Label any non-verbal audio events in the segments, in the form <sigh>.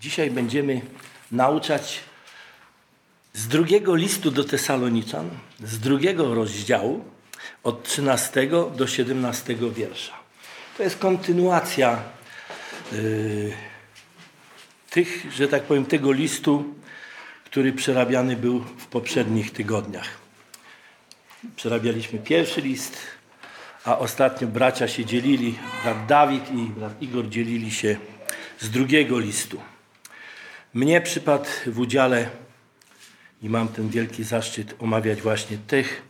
Dzisiaj będziemy nauczać z drugiego listu do Tesaloniczan, z drugiego rozdziału, od 13 do 17 wiersza. To jest kontynuacja yy, tych, że tak powiem, tego listu, który przerabiany był w poprzednich tygodniach. Przerabialiśmy pierwszy list, a ostatnio bracia się dzielili, brat Dawid i brat Igor dzielili się z drugiego listu. Mnie przypadł w udziale i mam ten wielki zaszczyt omawiać właśnie tych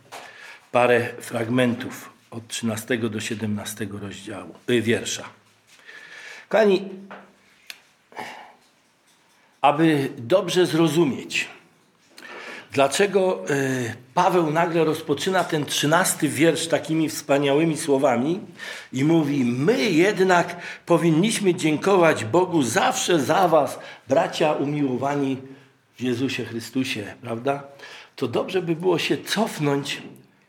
parę fragmentów od 13 do 17 rozdziału, y, wiersza. Kochani, aby dobrze zrozumieć, dlaczego y, Paweł nagle rozpoczyna ten trzynasty wiersz takimi wspaniałymi słowami i mówi: My jednak powinniśmy dziękować Bogu zawsze za Was, bracia umiłowani w Jezusie Chrystusie, prawda? To dobrze by było się cofnąć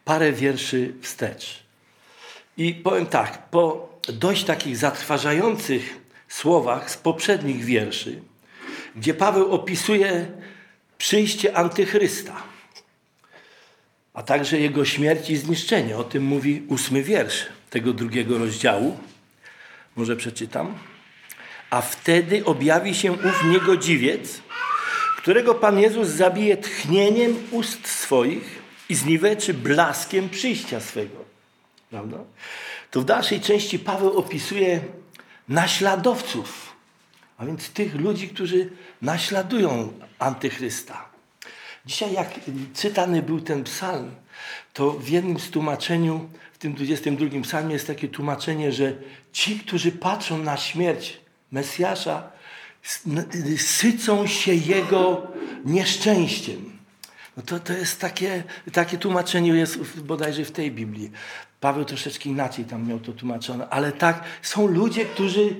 parę wierszy wstecz. I powiem tak, po dość takich zatrważających słowach z poprzednich wierszy, gdzie Paweł opisuje przyjście antychrysta, a także jego śmierć i zniszczenie. O tym mówi ósmy wiersz tego drugiego rozdziału. Może przeczytam. A wtedy objawi się ów niegodziwiec, którego Pan Jezus zabije tchnieniem ust swoich i zniweczy blaskiem przyjścia swego. Prawda? To w dalszej części Paweł opisuje naśladowców, a więc tych ludzi, którzy naśladują antychrysta. Dzisiaj jak czytany był ten psalm, to w jednym z tłumaczeniu, w tym 22 psalmie jest takie tłumaczenie, że ci, którzy patrzą na śmierć Mesjasza, sycą się jego nieszczęściem. No to, to jest takie, takie tłumaczenie jest bodajże w tej Biblii. Paweł troszeczkę inaczej tam miał to tłumaczone, ale tak, są ludzie, którzy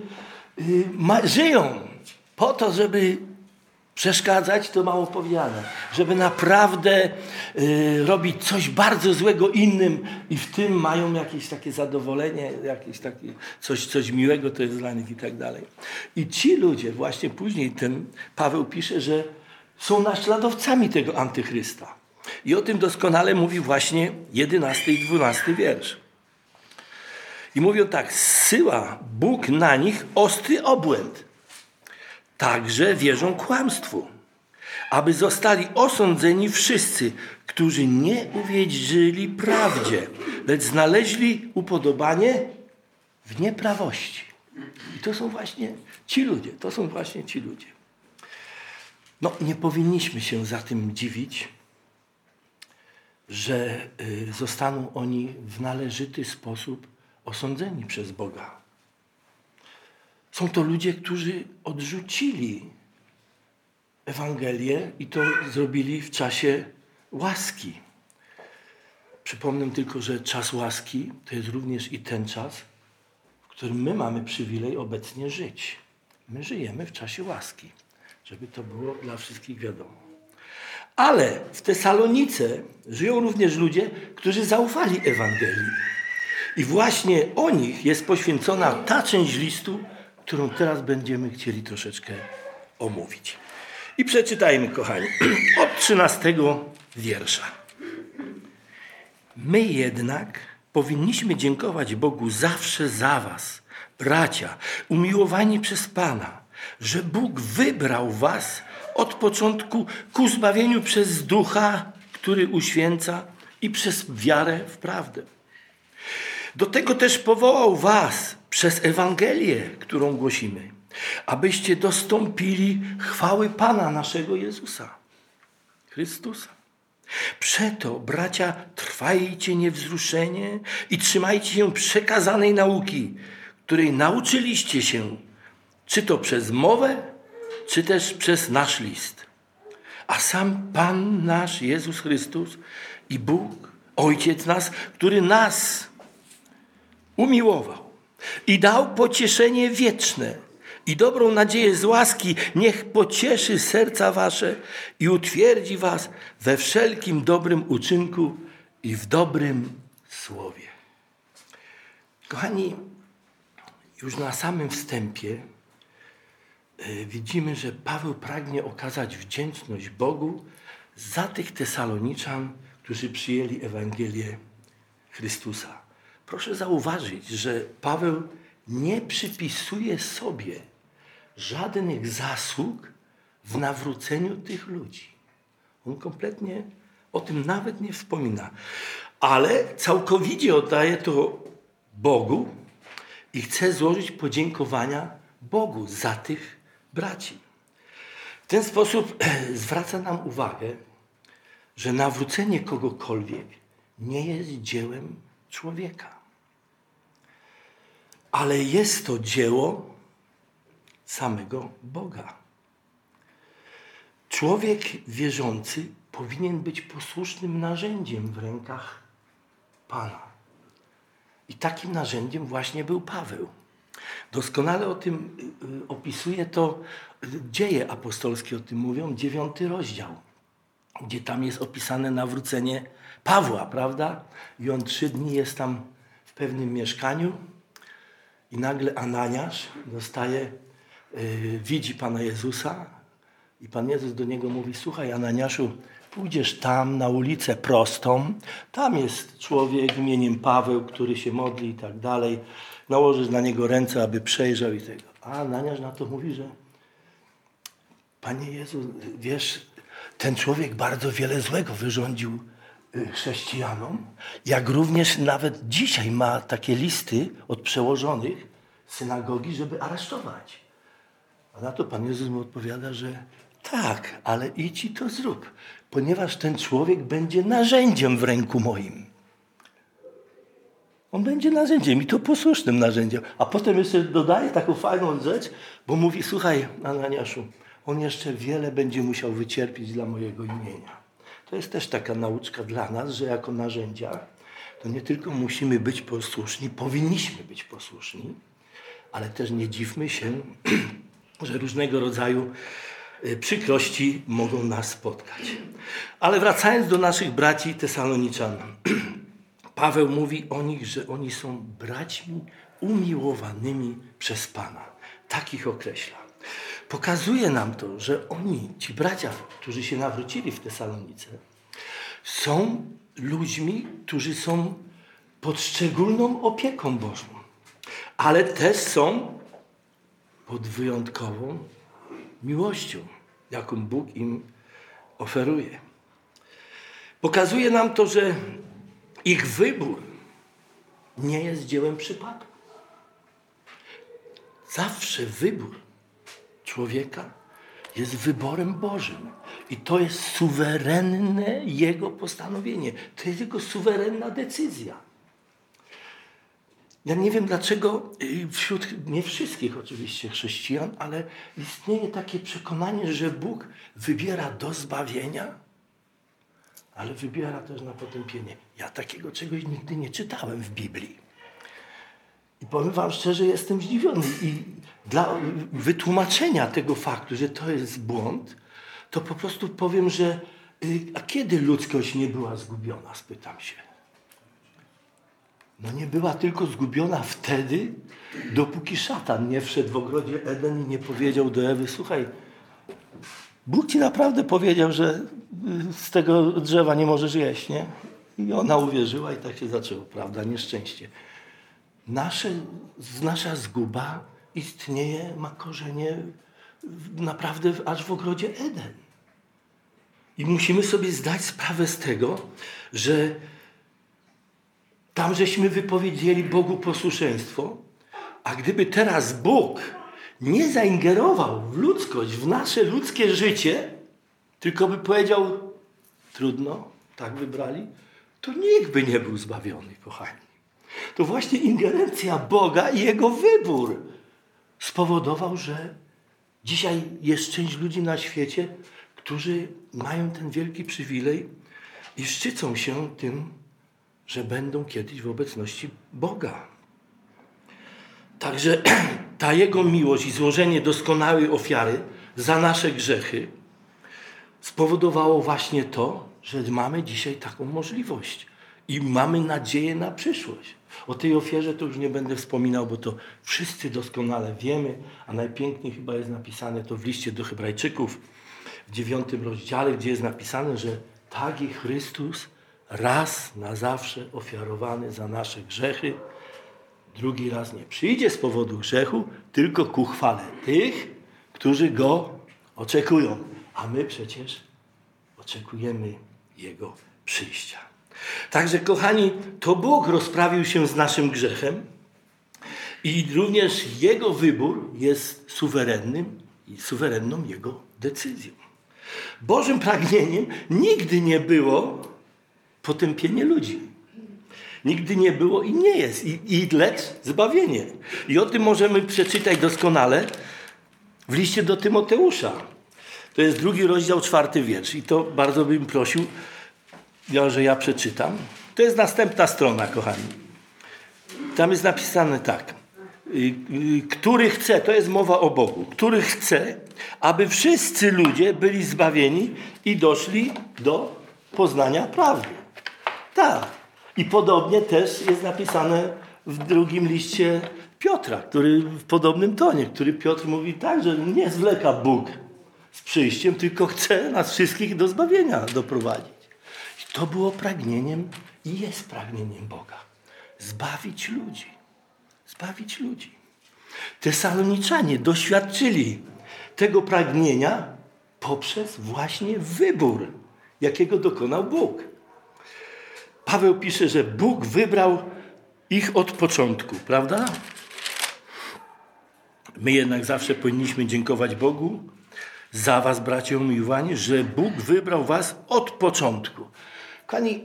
żyją po to, żeby Przeszkadzać to mało powiedziane. Żeby naprawdę y, robić coś bardzo złego innym i w tym mają jakieś takie zadowolenie, jakieś takie coś, coś miłego to jest dla nich i tak dalej. I ci ludzie, właśnie później ten Paweł pisze, że są naśladowcami tego antychrysta. I o tym doskonale mówi właśnie 11 i 12 wiersz. I mówią tak, syła Bóg na nich ostry obłęd także wierzą kłamstwu, aby zostali osądzeni wszyscy, którzy nie uwierzyli prawdzie, lecz znaleźli upodobanie w nieprawości. I to są właśnie ci ludzie, to są właśnie ci ludzie. No, nie powinniśmy się za tym dziwić, że y, zostaną oni w należyty sposób osądzeni przez Boga. Są to ludzie, którzy odrzucili Ewangelię i to zrobili w czasie łaski. Przypomnę tylko, że czas łaski to jest również i ten czas, w którym my mamy przywilej obecnie żyć. My żyjemy w czasie łaski, żeby to było dla wszystkich wiadomo. Ale w Tesalonice żyją również ludzie, którzy zaufali Ewangelii. I właśnie o nich jest poświęcona ta część listu, którą teraz będziemy chcieli troszeczkę omówić. I przeczytajmy, kochani, <clears throat> od 13 wiersza. My jednak powinniśmy dziękować Bogu zawsze za Was, bracia, umiłowani przez Pana, że Bóg wybrał Was od początku ku zbawieniu przez ducha, który uświęca i przez wiarę w prawdę. Do tego też powołał Was przez Ewangelię, którą głosimy, abyście dostąpili chwały Pana naszego Jezusa, Chrystusa. Przeto, bracia, trwajcie niewzruszenie i trzymajcie się przekazanej nauki, której nauczyliście się, czy to przez mowę, czy też przez nasz list. A sam Pan nasz Jezus Chrystus i Bóg, Ojciec nas, który nas umiłował i dał pocieszenie wieczne i dobrą nadzieję z łaski, niech pocieszy serca wasze i utwierdzi was we wszelkim dobrym uczynku i w dobrym słowie. Kochani, już na samym wstępie e, widzimy, że Paweł pragnie okazać wdzięczność Bogu za tych Tesaloniczan, którzy przyjęli Ewangelię Chrystusa. Proszę zauważyć, że Paweł nie przypisuje sobie żadnych zasług w nawróceniu tych ludzi. On kompletnie o tym nawet nie wspomina. Ale całkowicie oddaje to Bogu i chce złożyć podziękowania Bogu za tych braci. W ten sposób <clears throat> zwraca nam uwagę, że nawrócenie kogokolwiek nie jest dziełem człowieka. Ale jest to dzieło samego Boga. Człowiek wierzący powinien być posłusznym narzędziem w rękach Pana. I takim narzędziem właśnie był Paweł. Doskonale o tym y, opisuje to dzieje apostolskie, o tym mówią, dziewiąty rozdział, gdzie tam jest opisane nawrócenie Pawła, prawda? I on trzy dni jest tam w pewnym mieszkaniu i nagle Ananiasz dostaje, yy, widzi Pana Jezusa i Pan Jezus do niego mówi, słuchaj Ananiaszu, pójdziesz tam na ulicę prostą, tam jest człowiek imieniem Paweł, który się modli i tak dalej, nałożysz na niego ręce, aby przejrzał i tego. A Ananiasz na to mówi, że Panie Jezu, wiesz, ten człowiek bardzo wiele złego wyrządził chrześcijanom, jak również nawet dzisiaj ma takie listy od przełożonych synagogi, żeby aresztować. A na to Pan Jezus mu odpowiada, że tak, ale idź i to zrób, ponieważ ten człowiek będzie narzędziem w ręku moim. On będzie narzędziem i to posłusznym narzędziem. A potem jeszcze dodaje taką fajną rzecz, bo mówi, słuchaj Ananiaszu, on jeszcze wiele będzie musiał wycierpieć dla mojego imienia. To jest też taka nauczka dla nas, że jako narzędzia to nie tylko musimy być posłuszni, powinniśmy być posłuszni, ale też nie dziwmy się, <clears throat> że różnego rodzaju y, przykrości mogą nas spotkać. Ale wracając do naszych braci Tesaloniczan. <clears throat> Paweł mówi o nich, że oni są braćmi umiłowanymi przez Pana. Takich określa. Pokazuje nam to, że oni, ci bracia, którzy się nawrócili w Tesalonice, są ludźmi, którzy są pod szczególną opieką Bożą, ale też są pod wyjątkową miłością, jaką Bóg im oferuje. Pokazuje nam to, że ich wybór nie jest dziełem przypadku. Zawsze wybór człowieka jest wyborem Bożym. I to jest suwerenne Jego postanowienie. To jest Jego suwerenna decyzja. Ja nie wiem dlaczego y, wśród, nie wszystkich oczywiście chrześcijan, ale istnieje takie przekonanie, że Bóg wybiera do zbawienia, ale wybiera też na potępienie. Ja takiego czegoś nigdy nie czytałem w Biblii. I powiem Wam szczerze, jestem zdziwiony. I dla wytłumaczenia tego faktu, że to jest błąd, to po prostu powiem, że y, a kiedy ludzkość nie była zgubiona, spytam się. No nie była tylko zgubiona wtedy, dopóki szatan nie wszedł w ogrodzie Eden i nie powiedział do Ewy, słuchaj, Bóg ci naprawdę powiedział, że z tego drzewa nie możesz jeść, nie? I ona uwierzyła i tak się zaczęło, prawda? Nieszczęście. Nasze, nasza zguba istnieje, ma korzenie naprawdę aż w ogrodzie Eden. I musimy sobie zdać sprawę z tego, że tam żeśmy wypowiedzieli Bogu posłuszeństwo, a gdyby teraz Bóg nie zaingerował w ludzkość, w nasze ludzkie życie, tylko by powiedział, trudno, tak wybrali, to nikt by nie był zbawiony, kochani. To właśnie ingerencja Boga i Jego wybór spowodował, że dzisiaj jest część ludzi na świecie, którzy mają ten wielki przywilej i szczycą się tym, że będą kiedyś w obecności Boga. Także <clears throat> ta Jego miłość i złożenie doskonałej ofiary za nasze grzechy spowodowało właśnie to, że mamy dzisiaj taką możliwość. I mamy nadzieję na przyszłość. O tej ofierze to już nie będę wspominał, bo to wszyscy doskonale wiemy, a najpiękniej chyba jest napisane to w liście do Hebrajczyków w dziewiątym rozdziale, gdzie jest napisane, że tak i Chrystus raz na zawsze ofiarowany za nasze grzechy, drugi raz nie przyjdzie z powodu grzechu, tylko ku chwale tych, którzy Go oczekują. A my przecież oczekujemy Jego przyjścia. Także, kochani, to Bóg rozprawił się z naszym grzechem i również Jego wybór jest suwerennym i suwerenną Jego decyzją. Bożym pragnieniem nigdy nie było potępienie ludzi. Nigdy nie było i nie jest. I, i lecz zbawienie. I o tym możemy przeczytać doskonale w liście do Tymoteusza. To jest drugi rozdział, czwarty wiersz. I to bardzo bym prosił, że ja przeczytam. To jest następna strona, kochani. Tam jest napisane tak. Y, y, który chce, to jest mowa o Bogu, który chce, aby wszyscy ludzie byli zbawieni i doszli do poznania prawdy. Tak. I podobnie też jest napisane w drugim liście Piotra, który w podobnym tonie, który Piotr mówi tak, że nie zwleka Bóg z przyjściem, tylko chce nas wszystkich do zbawienia doprowadzić. To było pragnieniem i jest pragnieniem Boga. Zbawić ludzi. Zbawić ludzi. Tesaloniczanie doświadczyli tego pragnienia poprzez właśnie wybór, jakiego dokonał Bóg. Paweł pisze, że Bóg wybrał ich od początku, prawda? My jednak zawsze powinniśmy dziękować Bogu za was, bracia umiłowani, że Bóg wybrał was od początku. Kochani,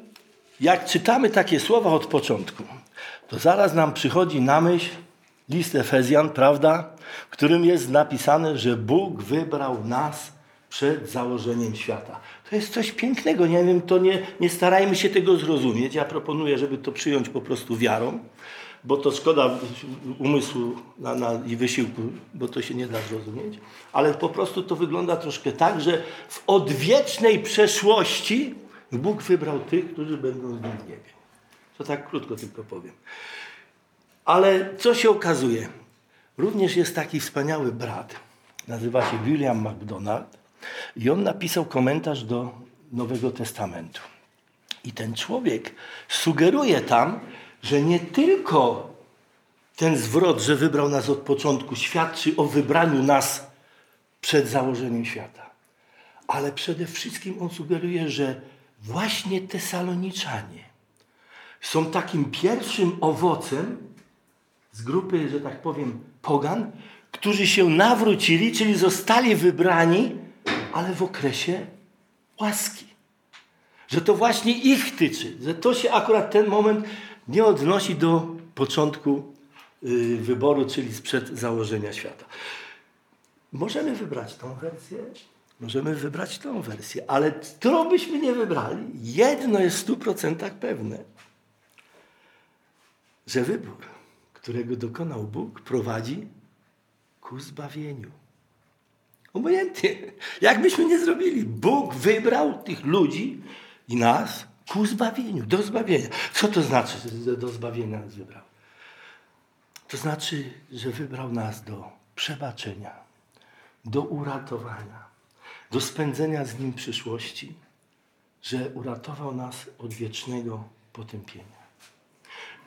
jak czytamy takie słowa od początku, to zaraz nam przychodzi na myśl list Efezjan, prawda? W którym jest napisane, że Bóg wybrał nas przed założeniem świata. To jest coś pięknego. Nie wiem, to nie, nie starajmy się tego zrozumieć. Ja proponuję, żeby to przyjąć po prostu wiarą, bo to szkoda umysłu na, na, i wysiłku, bo to się nie da zrozumieć. Ale po prostu to wygląda troszkę tak, że w odwiecznej przeszłości Bóg wybrał tych, którzy będą z nim w niebie. To tak krótko tylko powiem. Ale co się okazuje? Również jest taki wspaniały brat, nazywa się William MacDonald i on napisał komentarz do Nowego Testamentu. I ten człowiek sugeruje tam, że nie tylko ten zwrot, że wybrał nas od początku, świadczy o wybraniu nas przed założeniem świata, ale przede wszystkim on sugeruje, że właśnie Tesaloniczanie są takim pierwszym owocem z grupy, że tak powiem, pogan, którzy się nawrócili, czyli zostali wybrani, ale w okresie łaski. Że to właśnie ich tyczy, że to się akurat ten moment nie odnosi do początku y, wyboru, czyli sprzed założenia świata. Możemy wybrać tą wersję, możemy wybrać tą wersję, ale którą byśmy nie wybrali, jedno jest w stu procentach pewne, że wybór którego dokonał Bóg, prowadzi ku zbawieniu. Obojętnie, jak byśmy nie zrobili, Bóg wybrał tych ludzi i nas ku zbawieniu, do zbawienia. Co to znaczy, że do zbawienia nas wybrał? To znaczy, że wybrał nas do przebaczenia, do uratowania, do spędzenia z Nim przyszłości, że uratował nas od wiecznego potępienia.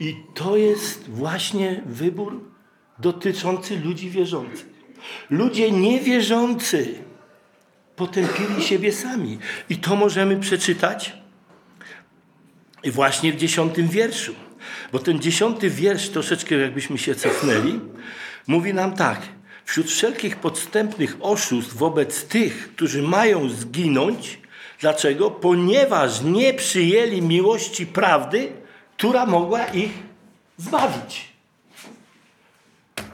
I to jest właśnie wybór dotyczący ludzi wierzących. Ludzie niewierzący potępili siebie sami. I to możemy przeczytać właśnie w dziesiątym wierszu. Bo ten dziesiąty wiersz, troszeczkę jakbyśmy się cofnęli, mówi nam tak. Wśród wszelkich podstępnych oszustw wobec tych, którzy mają zginąć, dlaczego? Ponieważ nie przyjęli miłości prawdy, która mogła ich zbawić.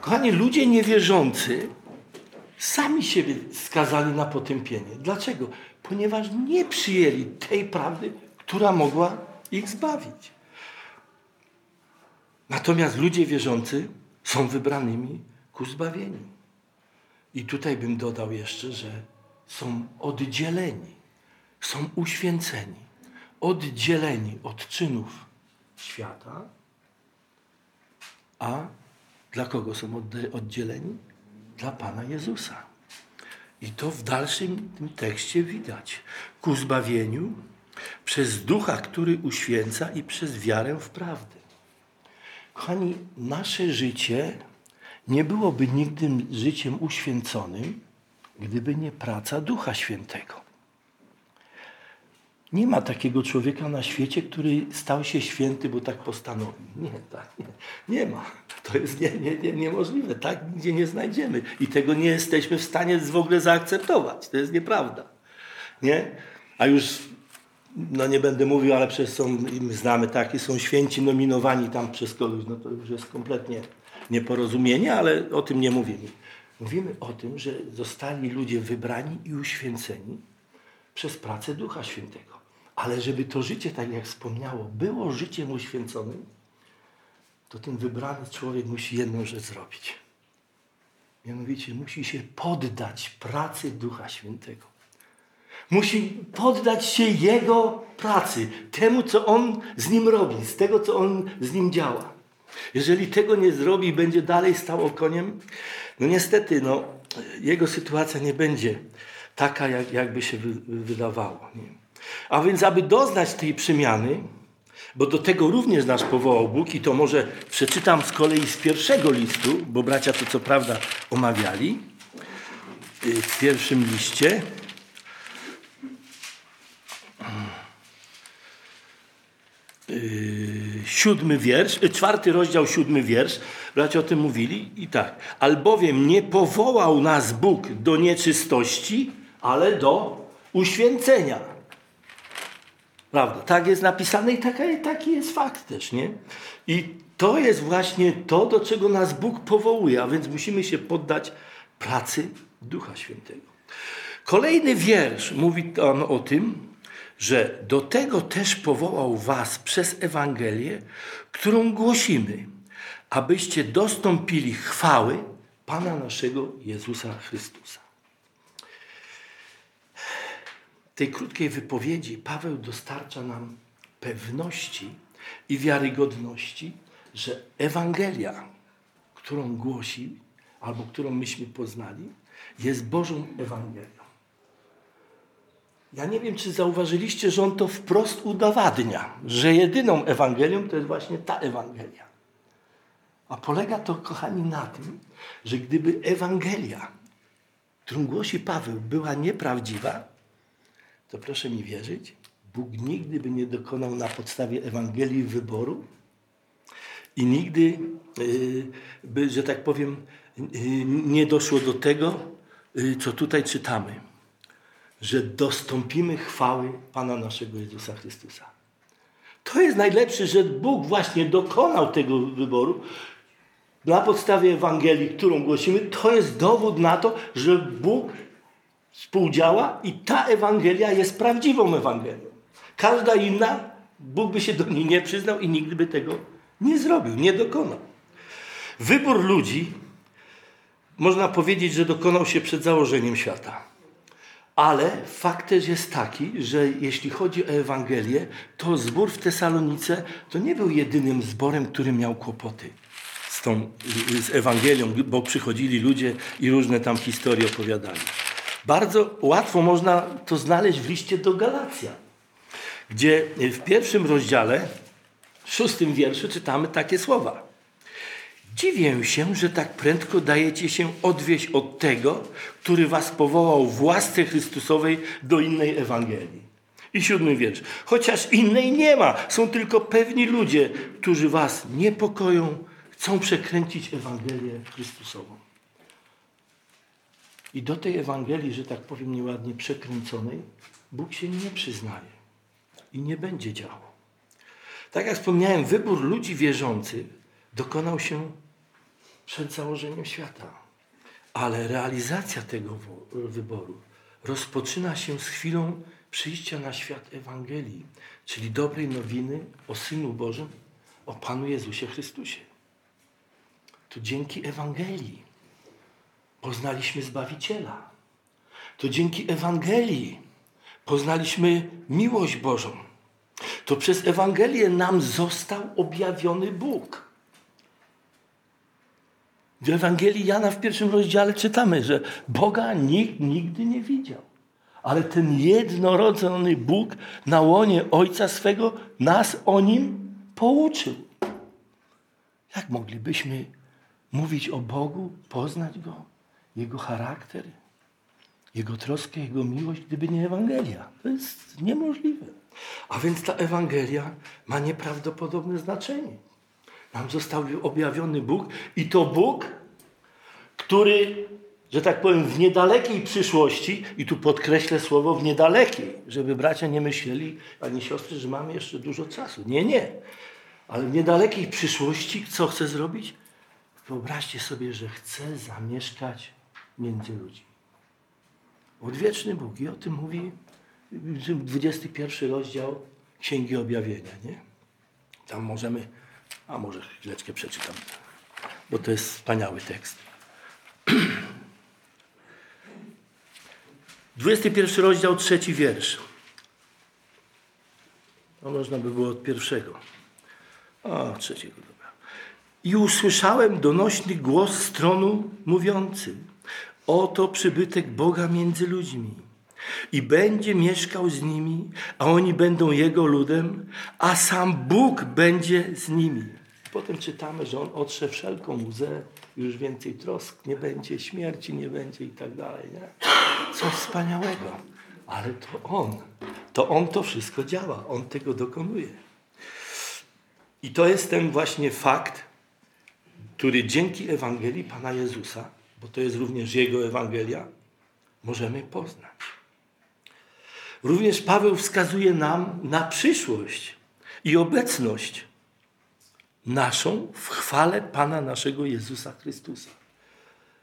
Kochani, ludzie niewierzący sami siebie skazali na potępienie. Dlaczego? Ponieważ nie przyjęli tej prawdy, która mogła ich zbawić. Natomiast ludzie wierzący są wybranymi ku zbawieniu. I tutaj bym dodał jeszcze, że są oddzieleni, są uświęceni oddzieleni od czynów świata, a dla kogo są oddzieleni? Dla Pana Jezusa. I to w dalszym tym tekście widać. Ku zbawieniu przez ducha, który uświęca i przez wiarę w prawdę. Kochani, nasze życie nie byłoby nigdy życiem uświęconym, gdyby nie praca Ducha Świętego. Nie ma takiego człowieka na świecie, który stał się święty, bo tak postanowił. Nie, tak, nie, nie ma. To jest nie, nie, nie, niemożliwe. Tak nigdzie nie znajdziemy. I tego nie jesteśmy w stanie w ogóle zaakceptować. To jest nieprawda. Nie? A już, no nie będę mówił, ale przez są, my znamy takie, są święci nominowani tam przez kogoś. No to już jest kompletnie nieporozumienie, ale o tym nie mówimy. Mówimy o tym, że zostali ludzie wybrani i uświęceni przez pracę Ducha Świętego. Ale żeby to życie, tak jak wspomniało, było życiem uświęconym, to ten wybrany człowiek musi jedną rzecz zrobić. Mianowicie musi się poddać pracy Ducha Świętego. Musi poddać się Jego pracy, temu, co On z nim robi, z tego, co On z nim działa. Jeżeli tego nie zrobi będzie dalej stał okoniem, no niestety, no, jego sytuacja nie będzie taka, jak, jakby się wy, wydawało. Nie? A więc, aby doznać tej przemiany, bo do tego również nas powołał Bóg i to może przeczytam z kolei z pierwszego listu, bo bracia to co prawda omawiali, y, w pierwszym liście. Yy, siódmy wiersz, yy, czwarty rozdział, siódmy wiersz. Bracia o tym mówili i tak. Albowiem nie powołał nas Bóg do nieczystości, ale do uświęcenia. Prawda? Tak jest napisane i taka, taki jest fakt też, nie? I to jest właśnie to, do czego nas Bóg powołuje, a więc musimy się poddać pracy Ducha Świętego. Kolejny wiersz mówi tam o tym, że do tego też powołał was przez Ewangelię, którą głosimy, abyście dostąpili chwały Pana naszego Jezusa Chrystusa. W tej krótkiej wypowiedzi Paweł dostarcza nam pewności i wiarygodności, że Ewangelia, którą głosi, albo którą myśmy poznali, jest Bożą Ewangelią. Ja nie wiem, czy zauważyliście, że on to wprost udowadnia, że jedyną Ewangelią to jest właśnie ta Ewangelia. A polega to, kochani, na tym, że gdyby Ewangelia, którą głosi Paweł, była nieprawdziwa, to proszę mi wierzyć, Bóg nigdy by nie dokonał na podstawie Ewangelii wyboru i nigdy yy, by, że tak powiem, yy, nie doszło do tego, yy, co tutaj czytamy że dostąpimy chwały Pana naszego Jezusa Chrystusa. To jest najlepsze, że Bóg właśnie dokonał tego wyboru na podstawie Ewangelii, którą głosimy. To jest dowód na to, że Bóg współdziała i ta Ewangelia jest prawdziwą Ewangelią. Każda inna, Bóg by się do niej nie przyznał i nigdy by tego nie zrobił, nie dokonał. Wybór ludzi, można powiedzieć, że dokonał się przed założeniem świata. Ale fakt też jest taki, że jeśli chodzi o Ewangelię, to zbór w Tesalonice to nie był jedynym zborem, który miał kłopoty z tą z Ewangelią, bo przychodzili ludzie i różne tam historie opowiadali. Bardzo łatwo można to znaleźć w liście do Galacja, gdzie w pierwszym rozdziale, w szóstym wierszu czytamy takie słowa. Dziwię się, że tak prędko dajecie się odwieść od tego, który was powołał w łasce Chrystusowej do innej Ewangelii. I siódmy wiersz. Chociaż innej nie ma, są tylko pewni ludzie, którzy was niepokoją, chcą przekręcić Ewangelię Chrystusową. I do tej Ewangelii, że tak powiem nieładnie przekręconej, Bóg się nie przyznaje i nie będzie działał. Tak jak wspomniałem, wybór ludzi wierzących dokonał się przed założeniem świata. Ale realizacja tego wyboru rozpoczyna się z chwilą przyjścia na świat Ewangelii, czyli dobrej nowiny o Synu Bożym, o Panu Jezusie Chrystusie. To dzięki Ewangelii poznaliśmy Zbawiciela. To dzięki Ewangelii poznaliśmy miłość Bożą. to przez Ewangelię nam został objawiony Bóg. W Ewangelii Jana w pierwszym rozdziale czytamy, że Boga nikt nigdy nie widział. Ale ten jednorodzony Bóg na łonie Ojca swego nas o nim pouczył. Jak moglibyśmy mówić o Bogu, poznać Go, Jego charakter, Jego troskę, Jego miłość, gdyby nie Ewangelia? To jest niemożliwe. A więc ta Ewangelia ma nieprawdopodobne znaczenie. Nam został objawiony Bóg i to Bóg, który, że tak powiem, w niedalekiej przyszłości, i tu podkreślę słowo w niedalekiej, żeby bracia nie myśleli, ani siostry, że mamy jeszcze dużo czasu. Nie, nie. Ale w niedalekiej przyszłości co chce zrobić? Wyobraźcie sobie, że chce zamieszkać między ludźmi. Odwieczny Bóg. I o tym mówi 21 rozdział Księgi Objawienia. Nie? Tam możemy, a może chwileczkę przeczytam, bo to jest wspaniały tekst. <clears throat> 21 rozdział, trzeci wiersz. No można by było od pierwszego. O, trzeciego, dobra. I usłyszałem donośny głos z tronu mówiący: Oto przybytek Boga między ludźmi. I będzie mieszkał z nimi, a oni będą Jego ludem, a sam Bóg będzie z nimi. Potem czytamy, że On otrze wszelką łzę, już więcej trosk nie będzie, śmierci nie będzie i tak dalej. Nie? Coś wspaniałego. Ale to On, to On to wszystko działa, On tego dokonuje. I to jest ten właśnie fakt, który dzięki Ewangelii Pana Jezusa, bo to jest również Jego Ewangelia, możemy poznać. Również Paweł wskazuje nam na przyszłość i obecność naszą w chwale Pana naszego Jezusa Chrystusa.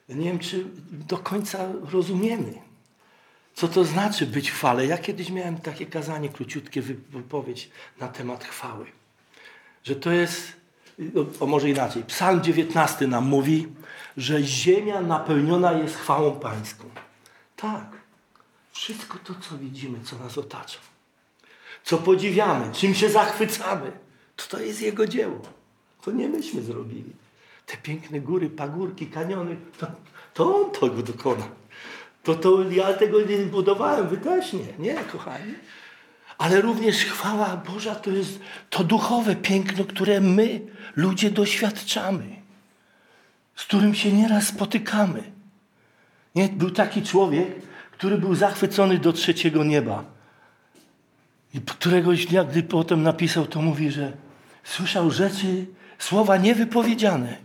Nie wiem, czy do końca rozumiemy, co to znaczy być w chwale. Ja kiedyś miałem takie kazanie, króciutkie wypowiedź na temat chwały że to jest, o może inaczej, Psalm 19 nam mówi, że ziemia napełniona jest chwałą Pańską. Tak, wszystko to, co widzimy, co nas otacza, co podziwiamy, czym się zachwycamy, to to jest Jego dzieło. To nie myśmy zrobili. Te piękne góry, pagórki, kaniony, to, to On tego dokona. To, to ja tego nie budowałem, wy też nie, nie, kochani. Ale również chwała Boża to jest to duchowe piękno, które my, ludzie, doświadczamy, z którym się nieraz spotykamy. Nie? Był taki człowiek, który był zachwycony do trzeciego nieba. I któregoś dnia, gdy potem napisał, to mówi, że słyszał rzeczy, słowa niewypowiedziane,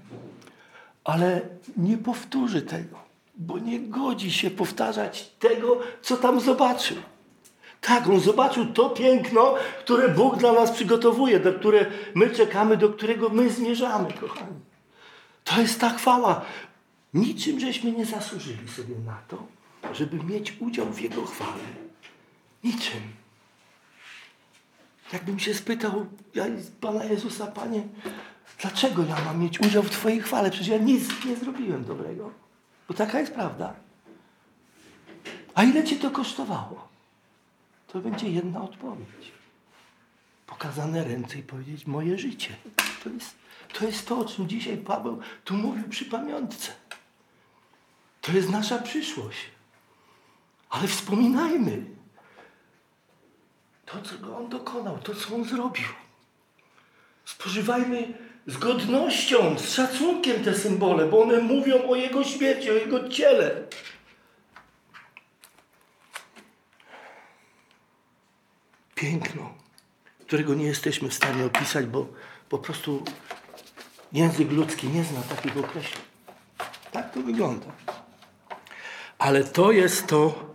ale nie powtórzy tego, bo nie godzi się powtarzać tego, co tam zobaczył. Tak, on zobaczył to piękno, które Bóg dla nas przygotowuje, do które my czekamy, do którego my zmierzamy, kochani. To jest ta chwała. Niczym żeśmy nie zasłużyli sobie na to, żeby mieć udział w Jego chwale. Niczym. Jakbym się spytał ja Pana Jezusa, Panie, dlaczego ja mam mieć udział w Twojej chwale? Przecież ja nic nie zrobiłem dobrego. Bo taka jest prawda. A ile Cię to kosztowało? To będzie jedna odpowiedź. Pokazane ręce i powiedzieć moje życie. To jest, to jest to, o czym dzisiaj Paweł tu mówił przy pamiątce. To jest nasza przyszłość. Ale wspominajmy to, co On dokonał, to, co On zrobił. Spożywajmy z godnością, z szacunkiem te symbole, bo one mówią o Jego śmierci, o Jego ciele. piękno, którego nie jesteśmy w stanie opisać, bo po prostu język ludzki nie zna takich określeń. Tak to wygląda. Ale to jest to,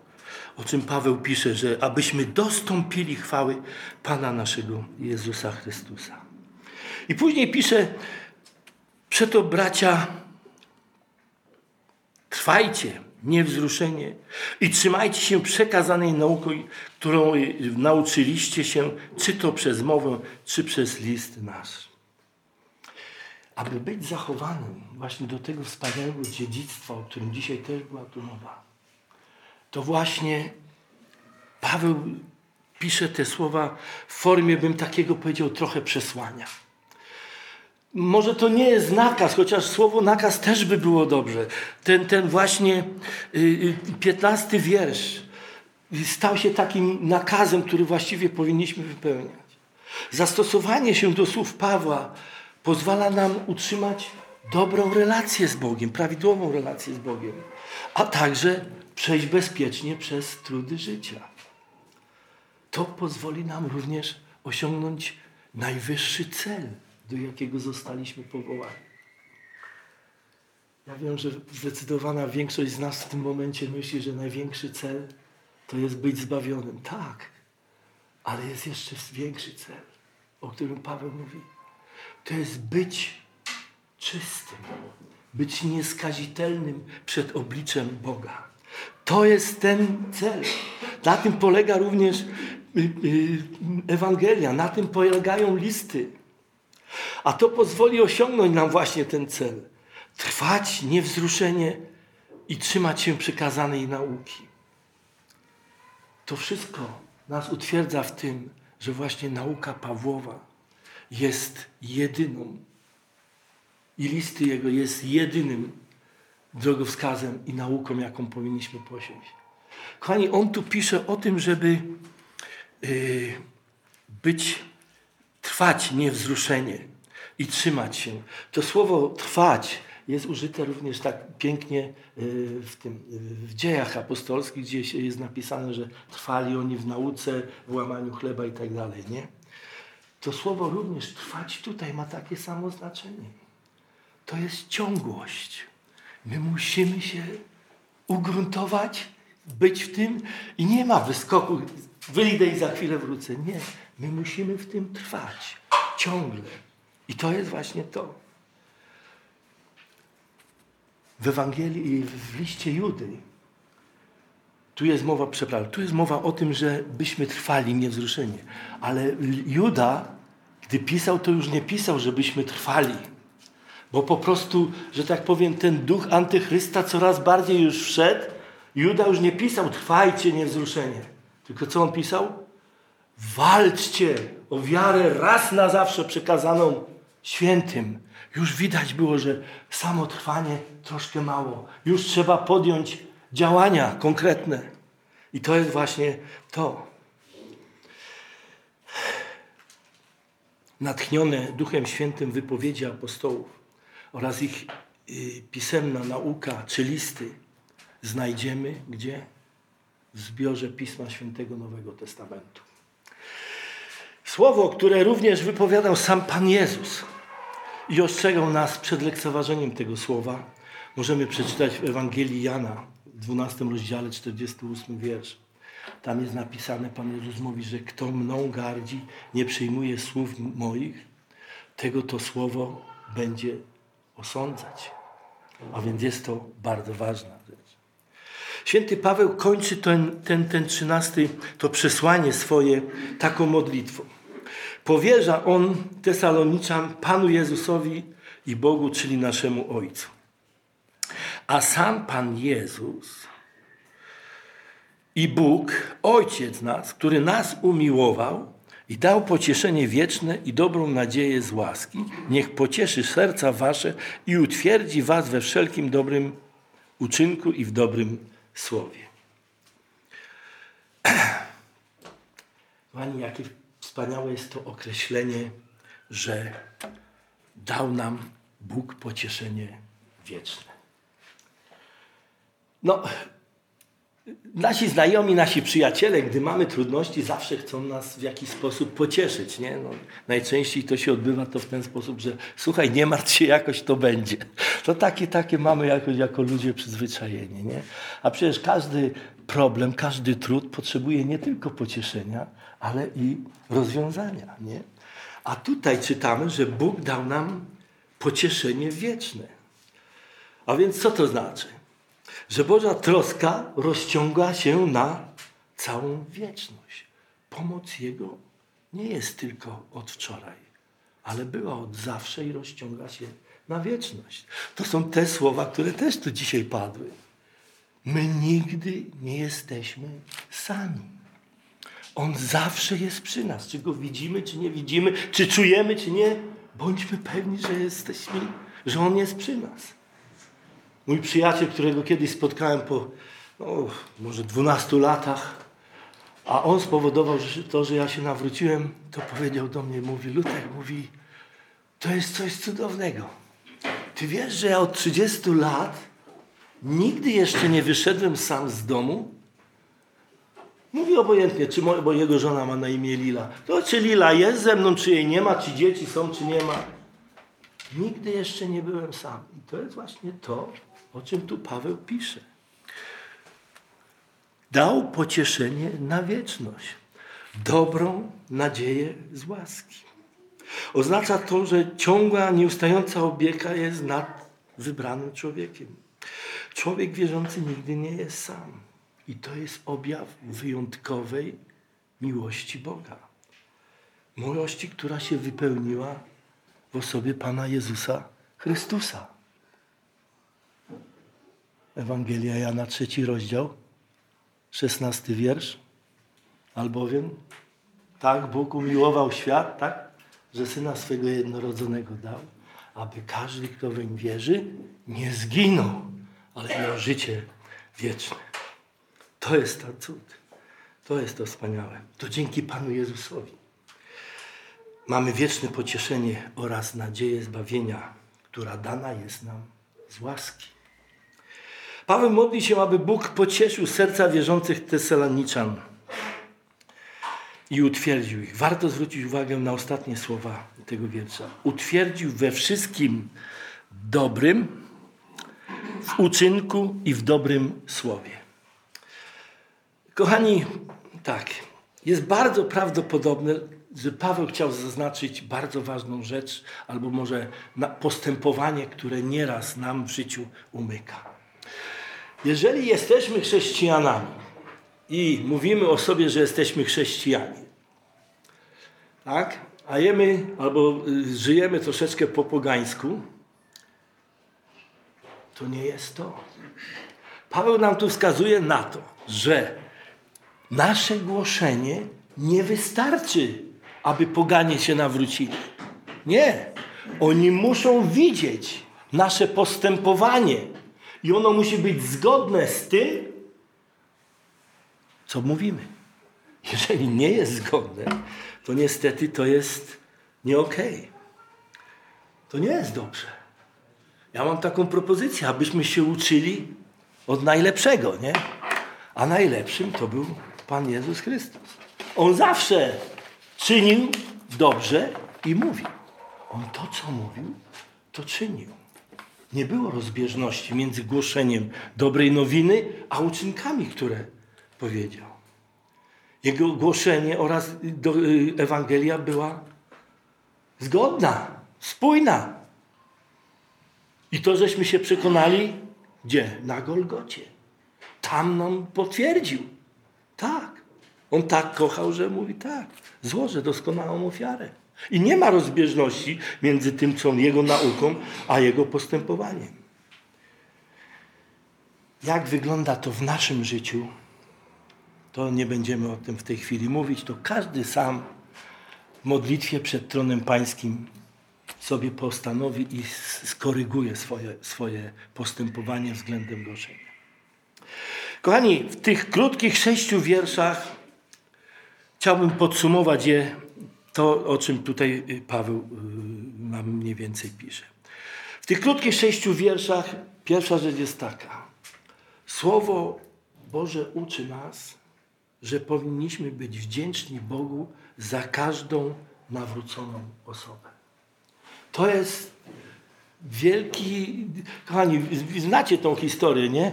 o czym Paweł pisze, że abyśmy dostąpili chwały Pana naszego Jezusa Chrystusa. I później pisze, przeto bracia, trwajcie niewzruszenie i trzymajcie się przekazanej nauki, którą nauczyliście się, czy to przez mowę, czy przez list nasz. Aby być zachowanym właśnie do tego wspaniałego dziedzictwa, o którym dzisiaj też była tu mowa, to właśnie Paweł pisze te słowa w formie, bym takiego powiedział, trochę przesłania. Może to nie jest nakaz, chociaż słowo nakaz też by było dobrze. Ten, ten właśnie y, y, piętnasty wiersz stał się takim nakazem, który właściwie powinniśmy wypełniać. Zastosowanie się do słów Pawła pozwala nam utrzymać dobrą relację z Bogiem, prawidłową relację z Bogiem, a także przejść bezpiecznie przez trudy życia. To pozwoli nam również osiągnąć najwyższy cel, do jakiego zostaliśmy powołani. Ja wiem, że zdecydowana większość z nas w tym momencie myśli, że największy cel to jest być zbawionym. Tak, ale jest jeszcze większy cel, o którym Paweł mówi. To jest być czystym, być nieskazitelnym przed obliczem Boga. To jest ten cel. Na tym polega również y, y, Ewangelia, na tym polegają listy. A to pozwoli osiągnąć nam właśnie ten cel. Trwać niewzruszenie i trzymać się przekazanej nauki. To wszystko nas utwierdza w tym, że właśnie nauka Pawłowa jest jedyną i listy jego jest jedynym drogowskazem i nauką, jaką powinniśmy posiąść. Kochani, on tu pisze o tym, żeby yy, być, trwać niewzruszenie i trzymać się. To słowo trwać jest użyte również tak pięknie y, w, tym, w dziejach apostolskich, gdzie jest napisane, że trwali oni w nauce, w łamaniu chleba i tak dalej. Nie? To słowo również trwać tutaj ma takie samo znaczenie. To jest ciągłość. My musimy się ugruntować, być w tym i nie ma wyskoku, wyjdę i za chwilę wrócę. Nie, my musimy w tym trwać ciągle. I to jest właśnie to. W Ewangelii i w liście Judy tu jest mowa, przepraszam, tu jest mowa o tym, że byśmy trwali niewzruszenie. Ale Juda, gdy pisał, to już nie pisał, żebyśmy trwali. Bo po prostu, że tak powiem, ten duch antychrysta coraz bardziej już wszedł. Juda już nie pisał, trwajcie niewzruszenie. Tylko co on pisał? Walczcie o wiarę raz na zawsze przekazaną świętym. Już widać było, że samo trwanie troszkę mało. Już trzeba podjąć działania konkretne. I to jest właśnie to. Natchnione Duchem Świętym wypowiedzi apostołów oraz ich y, pisemna nauka czy listy znajdziemy gdzie? W zbiorze Pisma Świętego Nowego Testamentu. Słowo, które również wypowiadał sam Pan Jezus i ostrzegał nas przed lekceważeniem tego słowa, możemy przeczytać w Ewangelii Jana, w 12 rozdziale, 48 wiersz. Tam jest napisane, Pan Jezus mówi, że kto mną gardzi, nie przyjmuje słów moich, tego to słowo będzie osądzać. A więc jest to bardzo ważna rzecz. Święty Paweł kończy ten, ten, ten trzynasty, to przesłanie swoje taką modlitwą. Powierza on Tesaloniczan Panu Jezusowi i Bogu, czyli naszemu Ojcu. A sam Pan Jezus i Bóg, Ojciec nas, który nas umiłował i dał pocieszenie wieczne i dobrą nadzieję z łaski, niech pocieszy serca wasze i utwierdzi was we wszelkim dobrym uczynku i w dobrym słowie. <clears throat> Pani, jakie wspaniałe jest to określenie, że dał nam Bóg pocieszenie wieczne. No, nasi znajomi, nasi przyjaciele, gdy mamy trudności, zawsze chcą nas w jakiś sposób pocieszyć. Nie? No, najczęściej to się odbywa to w ten sposób, że słuchaj, nie martw się, jakoś to będzie. To takie, takie mamy jakoś jako ludzie przyzwyczajeni. Nie? A przecież każdy problem, każdy trud potrzebuje nie tylko pocieszenia, ale i rozwiązania. Nie? A tutaj czytamy, że Bóg dał nam pocieszenie wieczne. A więc co to znaczy? Że Boża troska rozciąga się na całą wieczność. Pomoc Jego nie jest tylko od wczoraj, ale była od zawsze i rozciąga się na wieczność. To są te słowa, które też tu dzisiaj padły. My nigdy nie jesteśmy sami. On zawsze jest przy nas. Czy go widzimy, czy nie widzimy, czy czujemy, czy nie. Bądźmy pewni, że jesteśmy, że On jest przy nas. Mój przyjaciel, którego kiedyś spotkałem po no, może 12 latach, a on spowodował że to, że ja się nawróciłem, to powiedział do mnie, mówi, Lutek, mówi, to jest coś cudownego. Ty wiesz, że ja od 30 lat nigdy jeszcze nie wyszedłem sam z domu? Mówi obojętnie, czy bo jego żona ma na imię Lila. To czy Lila jest ze mną, czy jej nie ma, czy dzieci są, czy nie ma. Nigdy jeszcze nie byłem sam. I to jest właśnie to, o czym tu Paweł pisze. Dał pocieszenie na wieczność. Dobrą nadzieję z łaski. Oznacza to, że ciągła, nieustająca opieka jest nad wybranym człowiekiem. Człowiek wierzący nigdy nie jest sam. I to jest objaw wyjątkowej miłości Boga. Miłości, która się wypełniła w osobie Pana Jezusa Chrystusa. Ewangelia Jana, trzeci rozdział, szesnasty wiersz. Albowiem tak Bóg umiłował świat, tak, że Syna swego jednorodzonego dał, aby każdy, kto weń wierzy, nie zginął, ale miał życie wieczne. To jest to cud. To jest to wspaniałe. To dzięki Panu Jezusowi. Mamy wieczne pocieszenie oraz nadzieję zbawienia, która dana jest nam z łaski. Paweł modli się, aby Bóg pocieszył serca wierzących Tesaloniczan i utwierdził ich. Warto zwrócić uwagę na ostatnie słowa tego wiersza. Utwierdził we wszystkim dobrym, w uczynku i w dobrym słowie. Kochani, tak, jest bardzo prawdopodobne, że Paweł chciał zaznaczyć bardzo ważną rzecz, albo może postępowanie, które nieraz nam w życiu umyka. Jeżeli jesteśmy chrześcijanami i mówimy o sobie, że jesteśmy chrześcijanie, tak? A jemy albo y, żyjemy troszeczkę po pogańsku, to nie jest to. Paweł nam tu wskazuje na to, że nasze głoszenie nie wystarczy, aby poganie się nawrócili. Nie. Oni muszą widzieć nasze postępowanie i ono musi być zgodne z tym, co mówimy. Jeżeli nie jest zgodne, to niestety to jest nie okej. Okay. To nie jest dobrze. Ja mam taką propozycję, abyśmy się uczyli od najlepszego, nie? A najlepszym to był Pan Jezus Chrystus. On zawsze czynił dobrze i mówił. On to, co mówił, to czynił. Nie było rozbieżności między głoszeniem dobrej nowiny, a uczynkami, które powiedział. Jego głoszenie oraz y, Ewangelia była zgodna, spójna. I to żeśmy się przekonali, gdzie? Na Golgocie. Tam nam potwierdził. Tak. On tak kochał, że mówi tak. Złożę doskonałą ofiarę. I nie ma rozbieżności między tym, co jego nauką, a jego postępowaniem. Jak wygląda to w naszym życiu, to nie będziemy o tym w tej chwili mówić. To każdy sam w modlitwie przed tronem pańskim sobie postanowi i skoryguje swoje, swoje postępowanie względem głoszenia. Kochani, w tych krótkich sześciu wierszach chciałbym podsumować je to, o czym tutaj y, Paweł y, nam mniej więcej pisze. W tych krótkich sześciu wierszach pierwsza rzecz jest taka. Słowo Boże uczy nas, że powinniśmy być wdzięczni Bogu za każdą nawróconą osobę. To jest wielki. Kochani, znacie tą historię, nie?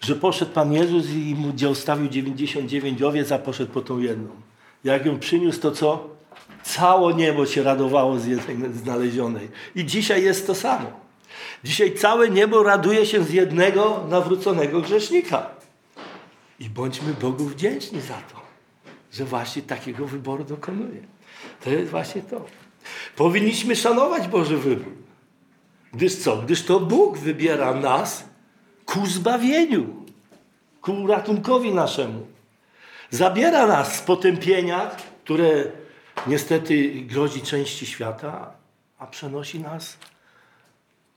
Że poszedł Pan Jezus i mu dziełstawił 99 owiec, a poszedł po tą jedną. Jak ją przyniósł, to co? Całe niebo się radowało z jednej znalezionej. I dzisiaj jest to samo. Dzisiaj całe niebo raduje się z jednego nawróconego grzesznika. I bądźmy Bogu wdzięczni za to, że właśnie takiego wyboru dokonuje. To jest właśnie to. Powinniśmy szanować Boży wybór. Gdyż co? Gdyż to Bóg wybiera nas ku zbawieniu, ku ratunkowi naszemu. Zabiera nas z potępienia, które niestety grozi części świata, a przenosi nas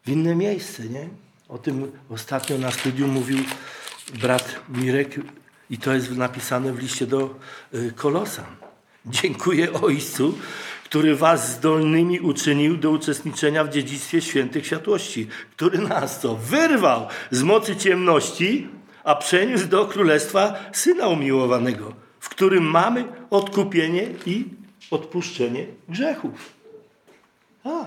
w inne miejsce, nie? O tym ostatnio na studium mówił brat Mirek i to jest napisane w liście do y, Kolosan. Dziękuję Ojcu, który was zdolnymi uczynił do uczestniczenia w dziedzictwie świętych światłości, który nas co wyrwał z mocy ciemności, a przeniósł do królestwa Syna umiłowanego, w którym mamy odkupienie i odpuszczenie grzechów. A.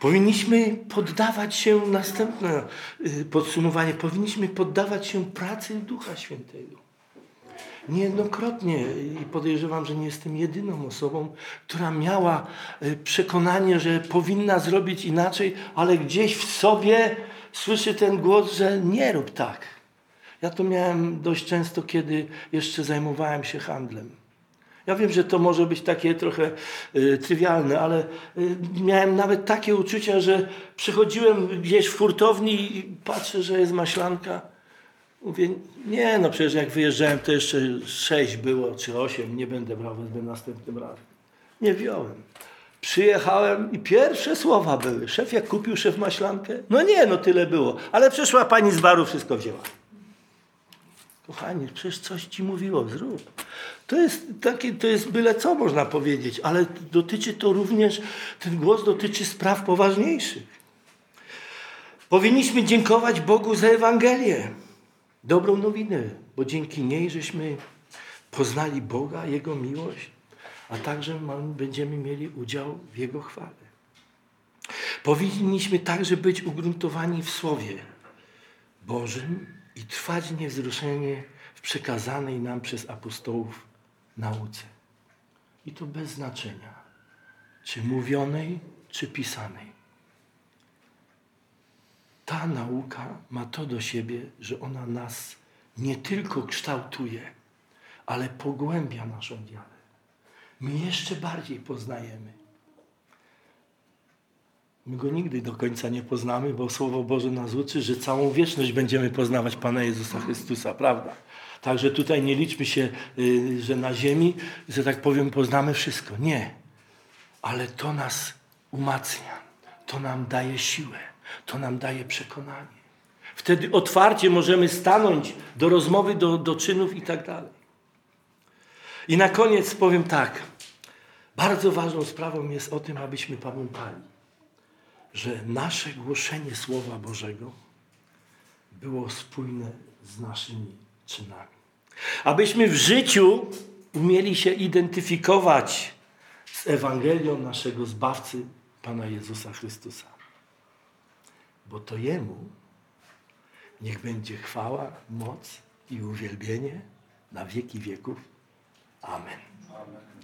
Powinniśmy poddawać się, następne y, podsumowanie, powinniśmy poddawać się pracy Ducha Świętego. Niejednokrotnie i podejrzewam, że nie jestem jedyną osobą, która miała y, przekonanie, że powinna zrobić inaczej, ale gdzieś w sobie słyszy ten głos, że nie rób tak. Ja to miałem dość często, kiedy jeszcze zajmowałem się handlem. Ja wiem, że to może być takie trochę y, trywialne, ale y, miałem nawet takie uczucia, że przychodziłem gdzieś w furtowni i patrzę, że jest maślanka. Mówię, nie no przecież jak wyjeżdżałem to jeszcze sześć było, czy osiem, nie będę brał, wezmę następnym razem. Nie wziąłem. Przyjechałem i pierwsze słowa były. Szef jak kupił szef maślankę? No nie, no tyle było. Ale przyszła pani z baru, wszystko wzięła. Kochani, przecież coś ci mówiło, zrób. To jest takie, to jest byle co można powiedzieć, ale dotyczy to również, ten głos dotyczy spraw poważniejszych. Powinniśmy dziękować Bogu za Ewangelię, dobrą nowinę, bo dzięki niej żeśmy poznali Boga, Jego miłość, a także będziemy mieli udział w Jego chwale. Powinniśmy także być ugruntowani w Słowie Bożym i trwać niewzruszenie w przekazanej nam przez apostołów nauce. I to bez znaczenia, czy mówionej, czy pisanej. Ta nauka ma to do siebie, że ona nas nie tylko kształtuje, ale pogłębia naszą wiarę. My jeszcze bardziej poznajemy. My go nigdy do końca nie poznamy, bo Słowo Boże nas uczy, że całą wieczność będziemy poznawać Pana Jezusa Chrystusa, prawda? Także tutaj nie liczmy się, y, że na ziemi, że tak powiem, poznamy wszystko. Nie. Ale to nas umacnia. To nam daje siłę. To nam daje przekonanie. Wtedy otwarcie możemy stanąć do rozmowy, do, do czynów i tak dalej. I na koniec powiem tak. Bardzo ważną sprawą jest o tym, abyśmy pamiętali, że nasze głoszenie Słowa Bożego było spójne z naszymi czynami. Abyśmy w życiu umieli się identyfikować z Ewangelią naszego Zbawcy, Pana Jezusa Chrystusa. Bo to Jemu niech będzie chwała, moc i uwielbienie na wieki wieków. Amen. Amen.